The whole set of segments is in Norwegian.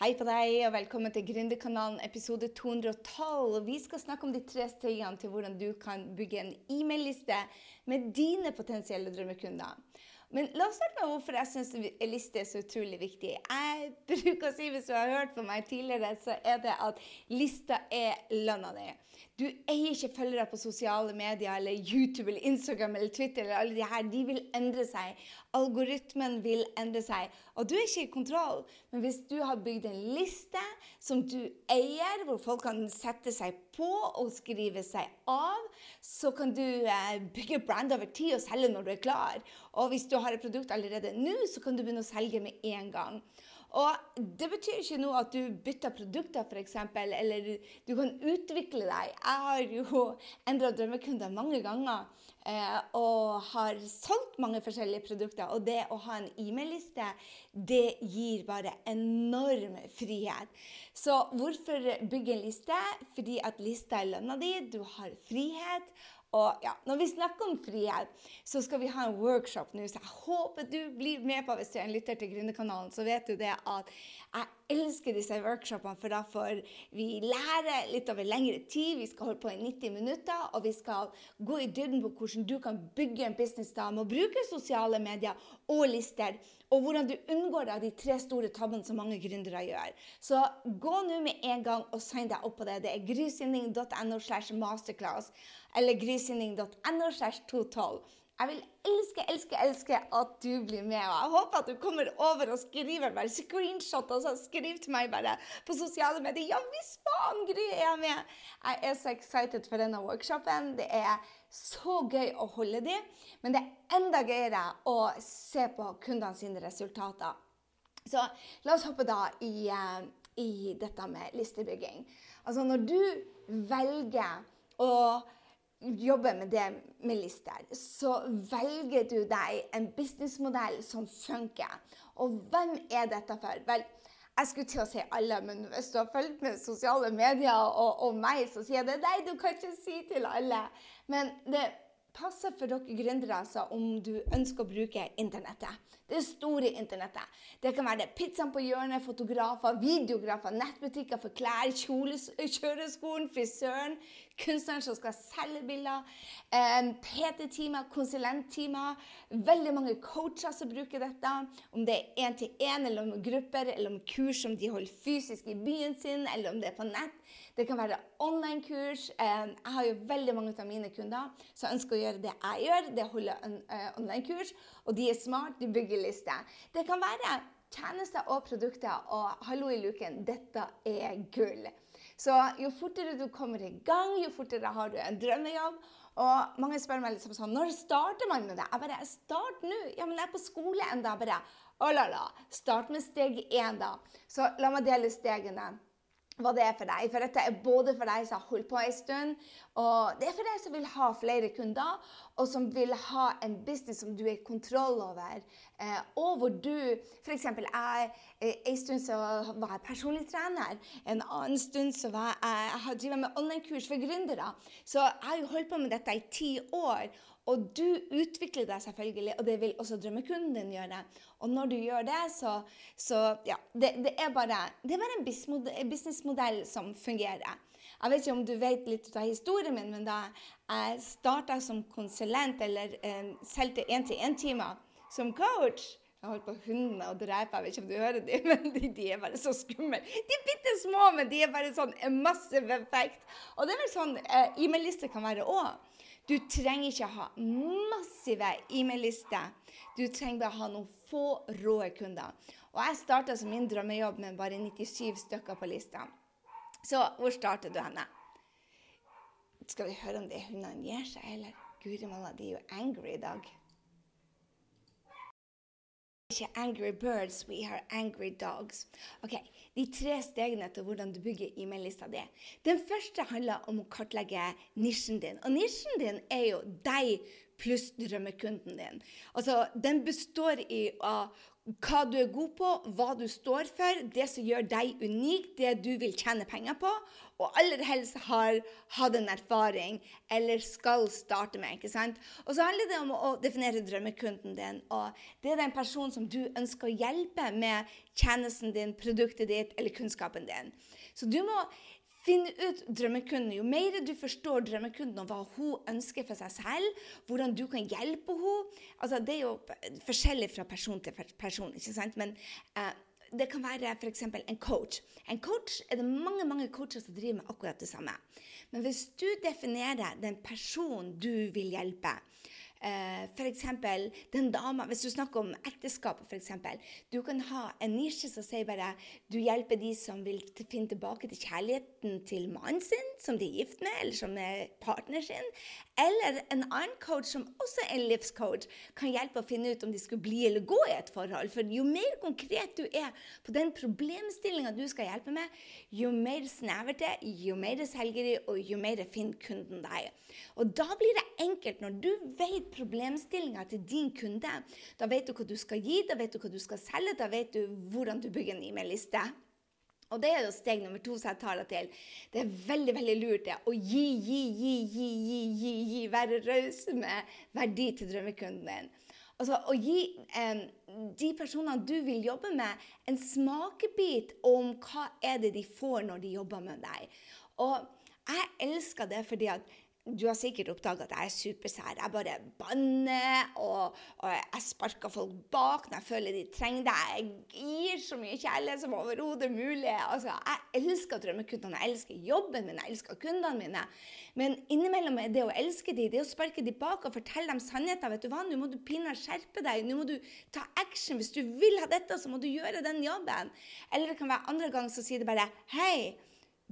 Hei på deg, og velkommen til Gründerkanalen episode 212. Vi skal snakke om de tre stegene til hvordan du kan bygge en e-mail-liste med dine potensielle drømmekunder. Men la oss starte med hvorfor jeg syns liste er så utrolig viktig. Jeg bruker å si, hvis du har hørt på meg tidligere, så er det at lista er lønna di. Du eier ikke følgere på sosiale medier eller YouTube eller Instagram eller Twitter. eller alle de her. De vil endre seg. Algoritmen vil endre seg. Og du er ikke i kontroll. Men hvis du har bygd en liste som du eier, hvor folk kan sette seg på og skrive seg av, så kan du eh, bygge brand over tid og selge når du er klar. Og hvis du har et produkt allerede nå, så kan du begynne å selge med en gang. Og det betyr ikke noe at du bytter produkter, f.eks., eller du kan utvikle deg. Jeg har jo endra drømmekunder mange ganger eh, og har solgt mange forskjellige produkter. Og det å ha en e-mail-liste, det gir bare enorm frihet. Så hvorfor bygge en liste? Fordi at lista er lønna di, du har frihet. Og ja, Når vi snakker om frihet, så skal vi ha en workshop nå. Så jeg håper du blir med på hvis du er en lytter til Gründerkanalen. Så vet du det at jeg elsker disse workshopene, for da får vi lære litt over lengre tid. Vi skal holde på i 90 minutter, og vi skal gå i dybden på hvordan du kan bygge en business da med å bruke sosiale medier og lister. Og hvordan du unngår de tre store tabbene som mange gründere gjør. Så gå nå med en gang og sign deg opp på det. Det er grysynding.no slash masterclass eller grysynding.no slash 212. Jeg vil elske, elske, elske at du blir med. Og jeg håper at du kommer over og skriver bare screenshot og så skriv til meg bare på sosiale medier. Ja hvis faen, Gry er jeg med! Jeg er så excited for denne workshopen. Det er så gøy å holde de, men det er enda gøyere å se på kundene sine resultater. Så la oss hoppe da i, eh, i dette med listebygging. Altså når du velger å jobber med det med lister, så velger du deg en businessmodell som funker. Og hvem er dette for? Vel, jeg skulle til å si alle, men hvis du har fulgt med sosiale medier og, og meg, så sier jeg det. Nei, du kan ikke si til alle. Men det passer for dere gründere altså, om du ønsker å bruke internettet. Det store internettet. Det kan være pizzaen på hjørnet, fotografer, videografer, nettbutikker for klær, kjøreskolen, frisøren, kunstneren som skal selge bilder, eh, PT-timer, konsulenttimer. Veldig mange coacher som bruker dette. Om det er én-til-én, eller om grupper, eller om kurs som de holder fysisk i byen sin, eller om det er på nett. Det kan være online-kurs. Eh, jeg har jo veldig mange av mine kunder som ønsker å gjøre det jeg gjør, det holder eh, online-kurs. Og de er smart, de bygger liste. Det kan være tjenester og produkter. Og hallo i luken, dette er gull. Så jo fortere du kommer i gang, jo fortere har du en drømmejobb. Og mange spør meg liksom sånn Når starter man med det? Jeg bare Start nå! Ja, men jeg er på skole ennå. Bare Å la la. Start med steg én, da. Så la meg dele stegene hva det er for deg. For dette er både for deg som har holdt på en stund, og det er for deg som vil ha flere kunder, og som vil ha en business som du i kontroll over. Eh, og hvor du F.eks. jeg eh, en stund så var jeg personlig trener. En annen stund så var jeg, jeg har drevet med online-kurs for gründere. Så jeg har jo holdt på med dette i ti år. Og du utvikler deg selvfølgelig, og det vil også drømmekunden din gjøre. Og når du gjør det, så, så ja, det, det, er bare, det, er bare, en businessmodell som fungerer. Jeg vet ikke om du vet litt av historien min, men da jeg starta som konsulent, eller eh, solgte én-til-én-timer som coach jeg holdt på hundene og drepe, jeg vet ikke om du hører dem, men de, de er bare så skumle. De er bitte små, men de er bare sånn massiv effekt. Og det er vel sånn eh, e-mail-liste kan være òg. Du trenger ikke ha massive e-mail-lister. Du trenger bare ha noen få rå kunder. Og jeg starta som min drømmejobb med bare 97 stykker på lista. Så hvor starter du henne? Skal vi høre om de hundene gir seg, eller? Guri malla, de er jo angry i dag ikke angry birds, we are angry dogs. Ok, De tre stegene til hvordan du bygger e-mail-lista di. Den første handler om å kartlegge nisjen din. Og nisjen din er jo deg pluss drømmekunden din. Altså, Den består i av hva du er god på, hva du står for, det som gjør deg unik, det du vil tjene penger på, og aller helst har hatt en erfaring eller skal starte med. ikke sant? Og så handler det om å definere drømmekunden din. og Det er den personen som du ønsker å hjelpe med tjenesten din, produktet ditt eller kunnskapen din. Så du må Finn ut drømmekunden. Jo mer du forstår drømmekunden og hva hun ønsker for seg selv, hvordan du kan hjelpe henne altså, Det er jo forskjellig fra person til person, ikke sant? men eh, det kan være f.eks. en coach. En coach er det mange mange coacher som driver med akkurat det samme. Men hvis du definerer den personen du vil hjelpe, Eh, F.eks. den dama Hvis du snakker om ekteskapet, f.eks. Du kan ha en nisje som sier bare du hjelper de som vil finne tilbake til kjærligheten til mannen sin, som de er gift med, eller som er partner sin. Eller en annen coach som også er en livscoach, kan hjelpe å finne ut om de skulle bli eller gå i et forhold. For jo mer konkret du er på den problemstillinga du skal hjelpe med, jo mer snevert det, jo mer selger de, og jo mer finner kunden deg. Og da blir det enkelt når du vet problemstillinga til din kunde. Da vet du hva du skal gi, da vet du hva du skal selge, da vet du hvordan du bygger en e-mail-liste. Og det er jo steg nummer to som jeg tar deg til. Det er veldig veldig lurt det, å gi, gi, gi, gi, gi, gi, gi. Være raus med verdi til drømmekunden din. Altså å gi eh, de personene du vil jobbe med, en smakebit om hva er det de får når de jobber med deg. Og jeg elsker det fordi at du har sikkert oppdaga at jeg er supersær. Jeg bare banner, og, og jeg sparker folk bak når jeg føler de trenger det. Jeg gir så mye kjærlighet som overhodet mulig. Altså, jeg elsker drømmekundene, jeg elsker jobben min, jeg elsker kundene mine. Men innimellom er det å elske dem, det å sparke dem bak og fortelle dem sannheten. Vet du hva, nå må du pinadø skjerpe deg, nå må du ta action. Hvis du vil ha dette, så må du gjøre den jobben. Eller det kan være andre ganger så sier det bare hei.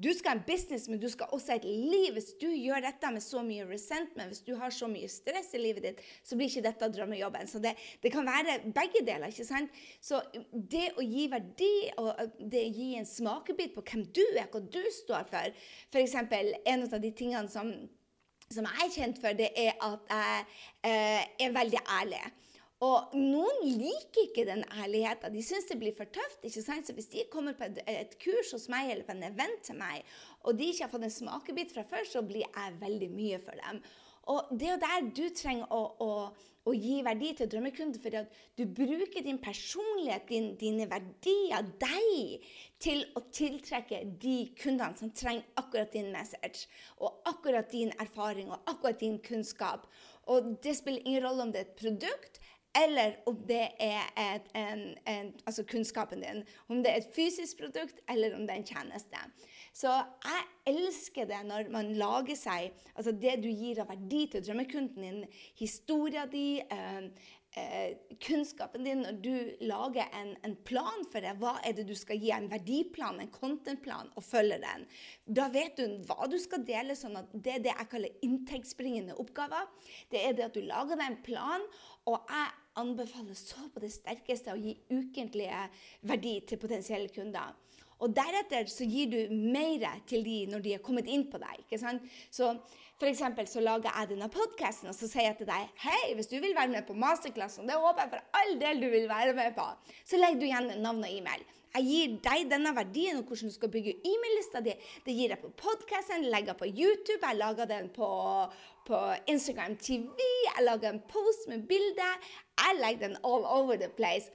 Du skal ha en business, men du skal også ha et liv. Hvis du gjør dette med så mye resentment, hvis du har så mye stress i livet ditt, så blir ikke dette drømmejobben. Så det, det kan være begge deler. ikke sant? Så det å gi verdi og det å gi en smakebit på hvem du er, hva du står for F.eks. en av de tingene som, som jeg er kjent for, det er at jeg eh, er veldig ærlig. Og noen liker ikke den ærligheten. De syns det blir for tøft. ikke sant? Så hvis de kommer på et, et, kurs hos meg eller på en event til meg, og de ikke har fått en smakebit fra før, så blir jeg veldig mye for dem. Og det er der du trenger å, å, å gi verdi til drømmekunden, fordi at du bruker din personlighet, din, dine verdier, deg, til å tiltrekke de kundene som trenger akkurat din message, og akkurat din erfaring og akkurat din kunnskap. Og det spiller ingen rolle om det er et produkt eller om det er et, en, en, altså kunnskapen din. Om det er et fysisk produkt, eller om det er en tjeneste. Så jeg elsker det når man lager seg altså det du gir av verdi til drømmekunden din, historien din, eh, eh, kunnskapen din, når du lager en, en, plan for det. Hva er det du skal gi? En verdiplan, en contentplan, og følger den. Da vet du hva du skal dele. sånn at Det er det jeg kaller inntektsbringende oppgaver. Det er det at du lager deg en plan. Og jeg anbefaler så på det sterkeste å gi ukentlige verdi til potensielle kunder. Og deretter så gir du mer til de når de er kommet inn på deg. ikke sant? Så for så lager jeg denne podkasten og så sier jeg til deg hei, hvis du vil være med på masterklassen, det håper jeg for all del du vil være med på, så legger du igjen navn og e-mail. Jeg gir deg denne verdien og hvordan du skal bygge e-mail-lista di. Det gir jeg på podkasten, legger på YouTube, jeg lager den på, på Instagram TV, jeg lager en post med bilde. Jeg legger den all over the place.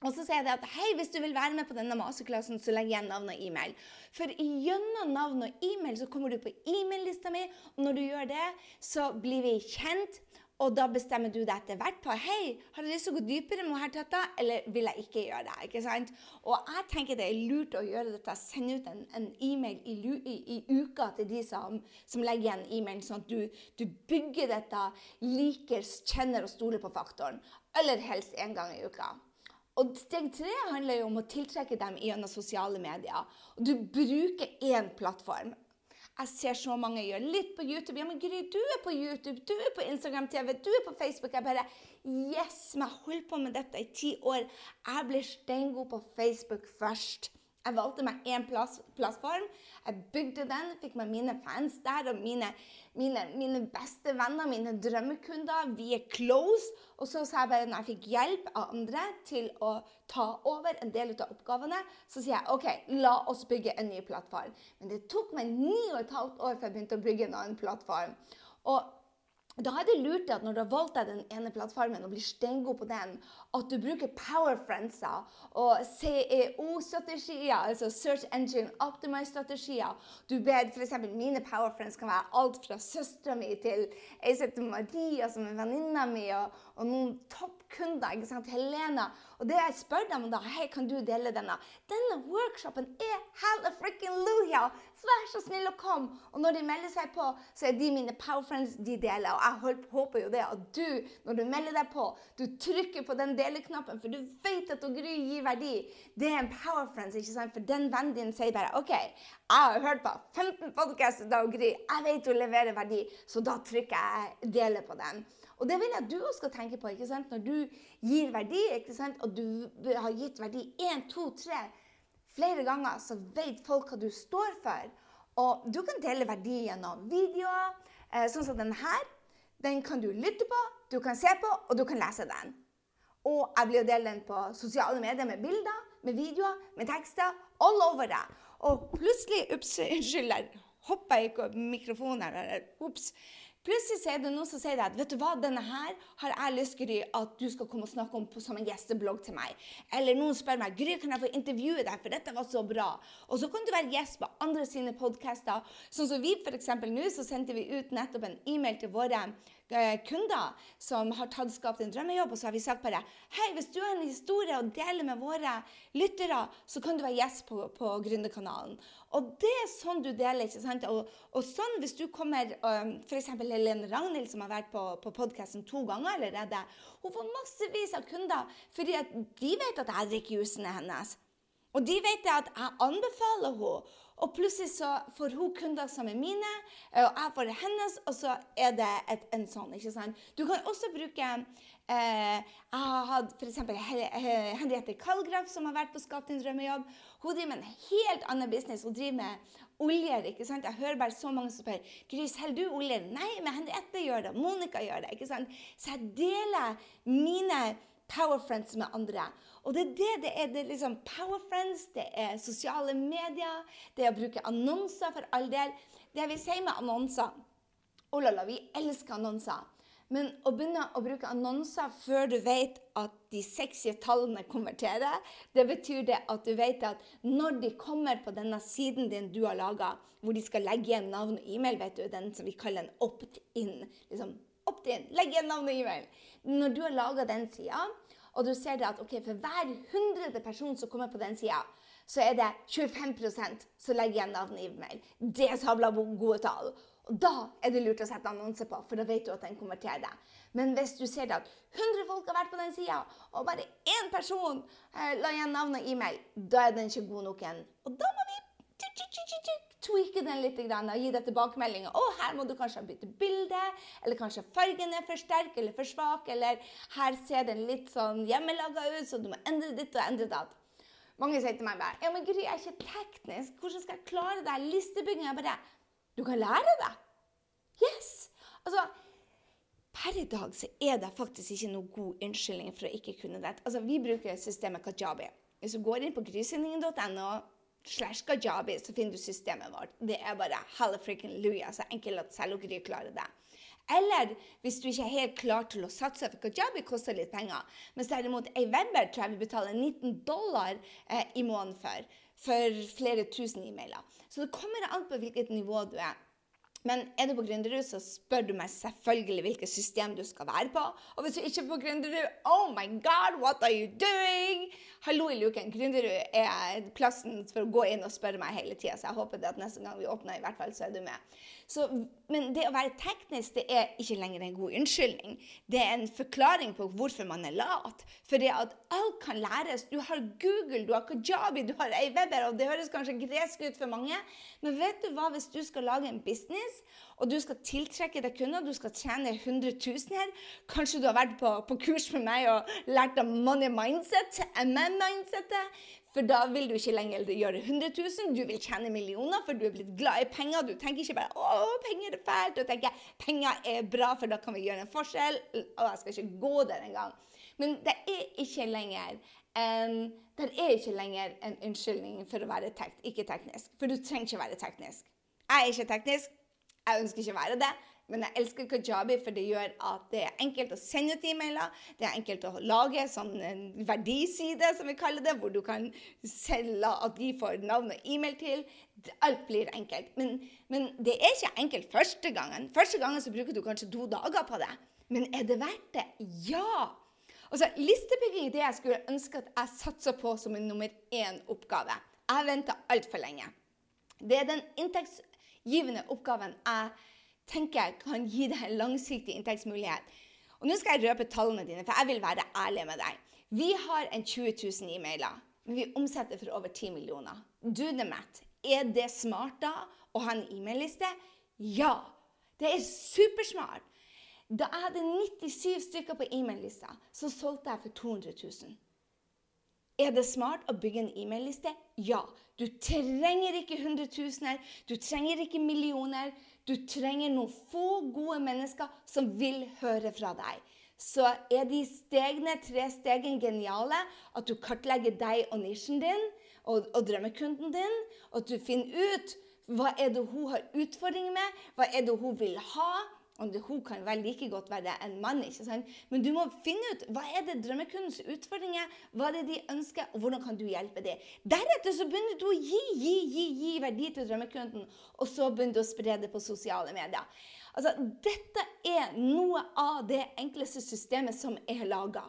Og så sier jeg at hei, hvis du vil være med på denne masterklassen, så legg igjen navn og e-mail. For gjennom navn og e-mail så kommer du på e-mail-lista mi, og når du gjør det, så blir vi kjent. Og da bestemmer du deg etter hvert på hei, har jeg lyst til å gå dypere med dette, tøtta, eller vil jeg ikke gjøre det. ikke sant? Og jeg tenker det er lurt å gjøre dette, sende ut en, en e-mail i, i, i, uka til de som, som legger igjen e-mailen, sånn at du, du, bygger dette, liker, kjenner og stoler på faktoren. Eller helst én gang i uka. Og steg tre handler jo om å tiltrekke dem gjennom sosiale medier. Og du bruker én plattform. Jeg ser så mange gjøre litt på YouTube. Ja, men Gry, du er på YouTube, du er på Instagram TV, du er på Facebook. Jeg bare Yes! Men jeg holdt på med dette i ti år. Jeg blir steingod på Facebook først. Jeg valgte meg én plass, plattform. Jeg bygde den, fikk meg mine fans der og mine, mine, mine, beste venner, mine drømmekunder. Vi er close. Og så sa jeg bare, når jeg fikk hjelp av andre til å ta over en del av oppgavene, så sier jeg OK, la oss bygge en ny plattform. Men det tok meg ni og et halvt år før jeg begynte å bygge en annen plattform. Og da er det lurt at når du har valgt deg den ene plattformen og blir steingod på den, at du bruker powerfriendser og CEO-strategier, altså Search Engine Optimize-strategier. Du ber f.eks. mine powerfriends kan være alt fra søstera mi til ei som heter Maria, som er venninna mi, og, og noen toppkunder. ikke sant, Helena. Og det jeg spør dem da, hei, kan du dele denne? Denne workshopen er hella frikken luja! Vær så snill å komme! Og når de melder seg på, så er de mine powerfriends de deler. Og jeg håper jo det at du, når du melder deg på, du trykker på den deleknappen, for du vet at Gry gir verdi. Det er en powerfriends, ikke sant? For den vennen din sier bare OK, jeg har hørt på 15 podkaster av Gry, jeg vet hun leverer verdi, så da trykker jeg deler på den. Og det vil jeg at du også skal tenke på ikke sant? når du gir verdi, ikke sant? og du har gitt verdi én, to, tre flere ganger, så vet folk hva du står for. Og du kan dele verdi gjennom videoer, eh, sånn som denne her. Den kan du lytte på, du kan se på, og du kan lese den. Og jeg blir å dele den på sosiale medier med bilder, med videoer, med tekster. All over det. Og plutselig Ups, unnskyld, jeg hoppa ikke mikrofonen her. Ups. Plutselig er det noen som sier at vet du hva, denne her har jeg lyst til at du skal komme og snakke om på, som en gjesteblogg til meg. Eller noen spør meg Gry, kan jeg få intervjue deg, for dette var så bra. Og så kan du være gjest på andre sine podkaster. Sånn som vi f.eks. nå, så sendte vi ut nettopp en e-mail til våre kunder som har tatt skapt en drømmejobb, og så har vi sagt bare Hei, hvis du har en historie å dele med våre lyttere, så kan du være gjest på, på Gründerkanalen. Og det er sånn du deler. ikke sant? Og, og sånn hvis du kommer um, F.eks. Helene Ragnhild, som har vært på, på podkasten to ganger allerede. Hun får massevis av kunder fordi at de vet at jeg drikker jusene hennes. Og de vet at jeg anbefaler henne. Og plutselig så får hun kunder som er mine, og jeg får hennes, og så er det et, en sånn. ikke sant? Du kan også bruke eh, Jeg har hatt f.eks. Henriette Kallgraff, som har vært på Skap din drømmejobb. Hun driver med en helt annen business. Hun driver med oljer. ikke sant? Jeg hører bare så mange som spør Gris, holder du oljer? Nei, men Henriette gjør det. Monica gjør det. ikke sant? Så jeg deler mine power friends med andre. Og det er det det er. Det er liksom power friends, det er sosiale medier, det er å bruke annonser for all del. Det jeg vil si med annonser Oh la la, vi elsker annonser. Men å begynne å bruke annonser før du vet at de sexy tallene konverterer, det betyr det at du vet at når de kommer på denne siden din du har laga, hvor de skal legge igjen navn og e-mail, vet du, den som vi kaller en opt-in. Liksom, opt-in, Legg igjen navnet og e-mail. Når du har laga den sida, og du ser at okay, for hver hundrede person som kommer på den sida, så er det 25 som legger igjen navn i e-mail. Det er sabla gode tall. Og Da er det lurt å sette annonse på, for da vet du at den konverterer. Men hvis du ser at 100 folk har vært på den sida, og bare én person eh, la igjen navn og e-mail, da er den ikke god nok igjen. Og da må vi tweake den litt og gi deg tilbakemeldinger. 'Å, her må du kanskje bytte bilde', eller kanskje fargen er for sterk eller for svak, eller 'her ser den litt sånn hjemmelaga ut, så du må endre ditt og endre datt'. Mange sier til meg bare 'Ja, men Gry, jeg er ikke teknisk. Hvordan skal jeg klare det? Listebygging?' Jeg bare 'Du kan lære det'. Yes! Altså, Per i dag så er det faktisk ikke noe god unnskyldning for å ikke kunne det. Altså, Vi bruker systemet Kajabi. Hvis du går inn på grysyndingen.no slash kajabi, så finner du systemet vårt. Det er bare hallafrikken-luja, så enkelt at selv dere klarer det. Eller hvis du ikke er helt klar til å satse, for kajabi koster litt penger. Mens derimot ei webber tror jeg vi betaler 19 dollar eh, i måneden for. For flere tusen e-mailer. Så det kommer an på hvilket nivå du er. Men er du på Gründerud, så spør du meg selvfølgelig hvilket system du skal være på. Og hvis du ikke er på Gründerud, oh my god, what are you doing? Hallo i luken. Gründerud er plassen for å gå inn og spørre meg hele tida, så jeg håper det at neste gang vi åpner, i hvert fall, så er du med. Så, men det å være teknisk det er ikke lenger en god unnskyldning. Det er en forklaring på hvorfor man er lat. For det at alt kan læres. Du har Google, du har Kajabi, du har Aweber, og det høres kanskje gresk ut for mange, men vet du hva, hvis du skal lage en business, og du skal tiltrekke deg kunder, du skal tjene 100 000 her, kanskje du har vært på, på kurs med meg og lært om money mindset, MM-mindsetet, For da vil du ikke lenger gjøre 100 000, du vil tjene millioner, for du er blitt glad i penger. Du tenker ikke bare 'Å, penger er fælt'. Du tenker 'penger er bra, for da kan vi gjøre en forskjell'. Og jeg skal ikke gå der engang. Men det er ikke lenger en, det er ikke lenger en unnskyldning for å være tek ikke teknisk. For du trenger ikke være teknisk. Jeg er ikke teknisk. Jeg ønsker ikke å være det. Men jeg elsker Kajabi, for det gjør at det er enkelt å sende ut e-mailer. Det er enkelt å lage sånn en verdiside, som vi kaller det, hvor du kan selge at de får navn og e-mail til. Alt blir enkelt. Men, men, det er ikke enkelt første gangen. Første gangen så bruker du kanskje to dager på det. Men er det verdt det? Ja! Altså, Listebygging er det jeg skulle ønske at jeg satsa på som en nummer én oppgave. Jeg venta altfor lenge. Det er den inntektsgivende oppgaven jeg tenker kan gi deg en langsiktig inntektsmulighet. Og Nå skal jeg røpe tallene dine, for jeg vil være ærlig med deg. Vi har en 20 000 e-mailer, men vi omsetter for over 10 millioner. Do the math. Er det smart da å ha en e-mailliste? Ja. Det er supersmart. Da jeg hadde 97 stykker på e-maillista, så solgte jeg for 200 000. Er det smart å bygge en e-mailliste? Ja. Du trenger ikke hundretusener, du trenger ikke millioner. Du trenger noen få gode mennesker som vil høre fra deg. Så er de stegene, tre stegene geniale. At du kartlegger deg og nisjen din og, og drømmekunden din. Og at du finner ut hva er det hun har utfordringer med, hva er det hun vil ha. Og hun kan vel like godt være en mann. ikke sant? Men du må finne ut hva er det drømmekundens utfordringer hva er det de ønsker, og hvordan kan du hjelpe dem. Deretter så begynner du å gi, gi, gi, gi verdi til drømmekunden, og så begynner du å spre det på sosiale medier. Altså, Dette er noe av det enkleste systemet som er laga.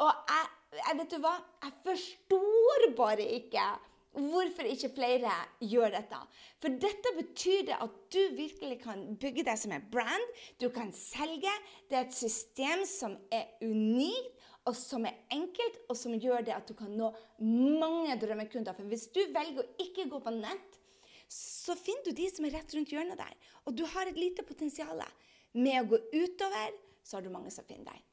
Og jeg, jeg, vet du hva? Jeg forstår bare ikke Hvorfor ikke flere gjør dette? For dette betyr det at du virkelig kan bygge deg som en brand. Du kan selge. Det er et system som er unikt, og som er enkelt, og som gjør det at du kan nå mange drømmekunder. For hvis du velger å ikke gå på nett, så finner du de som er rett rundt hjørnet der. Og du har et lite potensial. Med å gå utover, så har du mange som finner deg.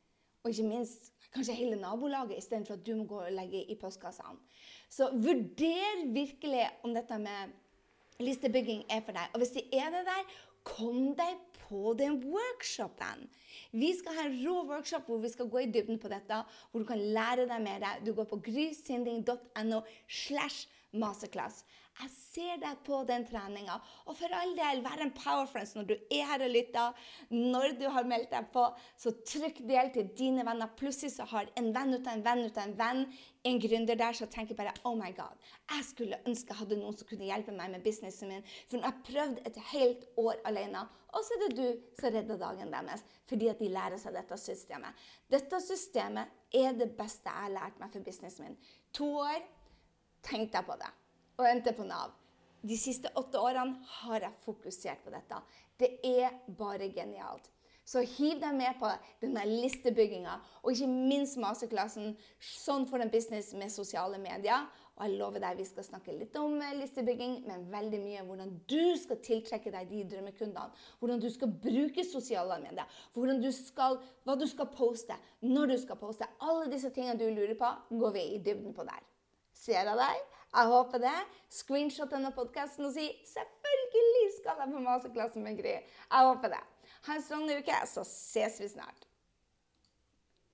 Og ikke minst kanskje hele nabolaget, istedenfor at du må gå og legge i postkassene. Så vurder virkelig om dette med listebygging er for deg. Og hvis det er det der, kom deg på den workshopen. Vi skal ha en rå workshop hvor vi skal gå i dybden på dette, hvor du kan lære deg mer. Du går på grysynding.no slash masterclass. Jeg ser deg på den treninga. Og for all del, vær en powerfriends når du er her og lytter. Når du har meldt deg på, så trykk del til dine venner. Plutselig så har en venn ut av en venn ut av en venn en gründer der som tenker bare Oh my God, jeg skulle ønske jeg hadde noen som kunne hjelpe meg med businessen min. For nå har jeg prøvd et helt år alene. Og så er det du som redder dagen deres fordi at de lærer seg dette systemet. Dette systemet er det beste jeg har lært meg for businessen min. To år. Tenk deg på det og endte på Nav. De siste åtte årene har jeg fokusert på dette. Det er bare genialt. Så hiv deg med på denne listebygginga, og ikke minst masterklassen 'Sånn for en business med sosiale medier'. Og jeg lover deg, Vi skal snakke litt om eh, listebygging, men veldig mye om hvordan du skal tiltrekke deg de drømmekundene. Hvordan du skal bruke sosiale medier. Du skal, hva du skal poste, når du skal poste. Alle disse tingene du lurer på, går vi i dybden på der. Ser jeg deg? Jeg håper det. Screenshot denne podkasten og si 'selvfølgelig skal jeg på masterklassen med Gry'. Jeg håper det. Ha en strålende uke, så ses vi snart.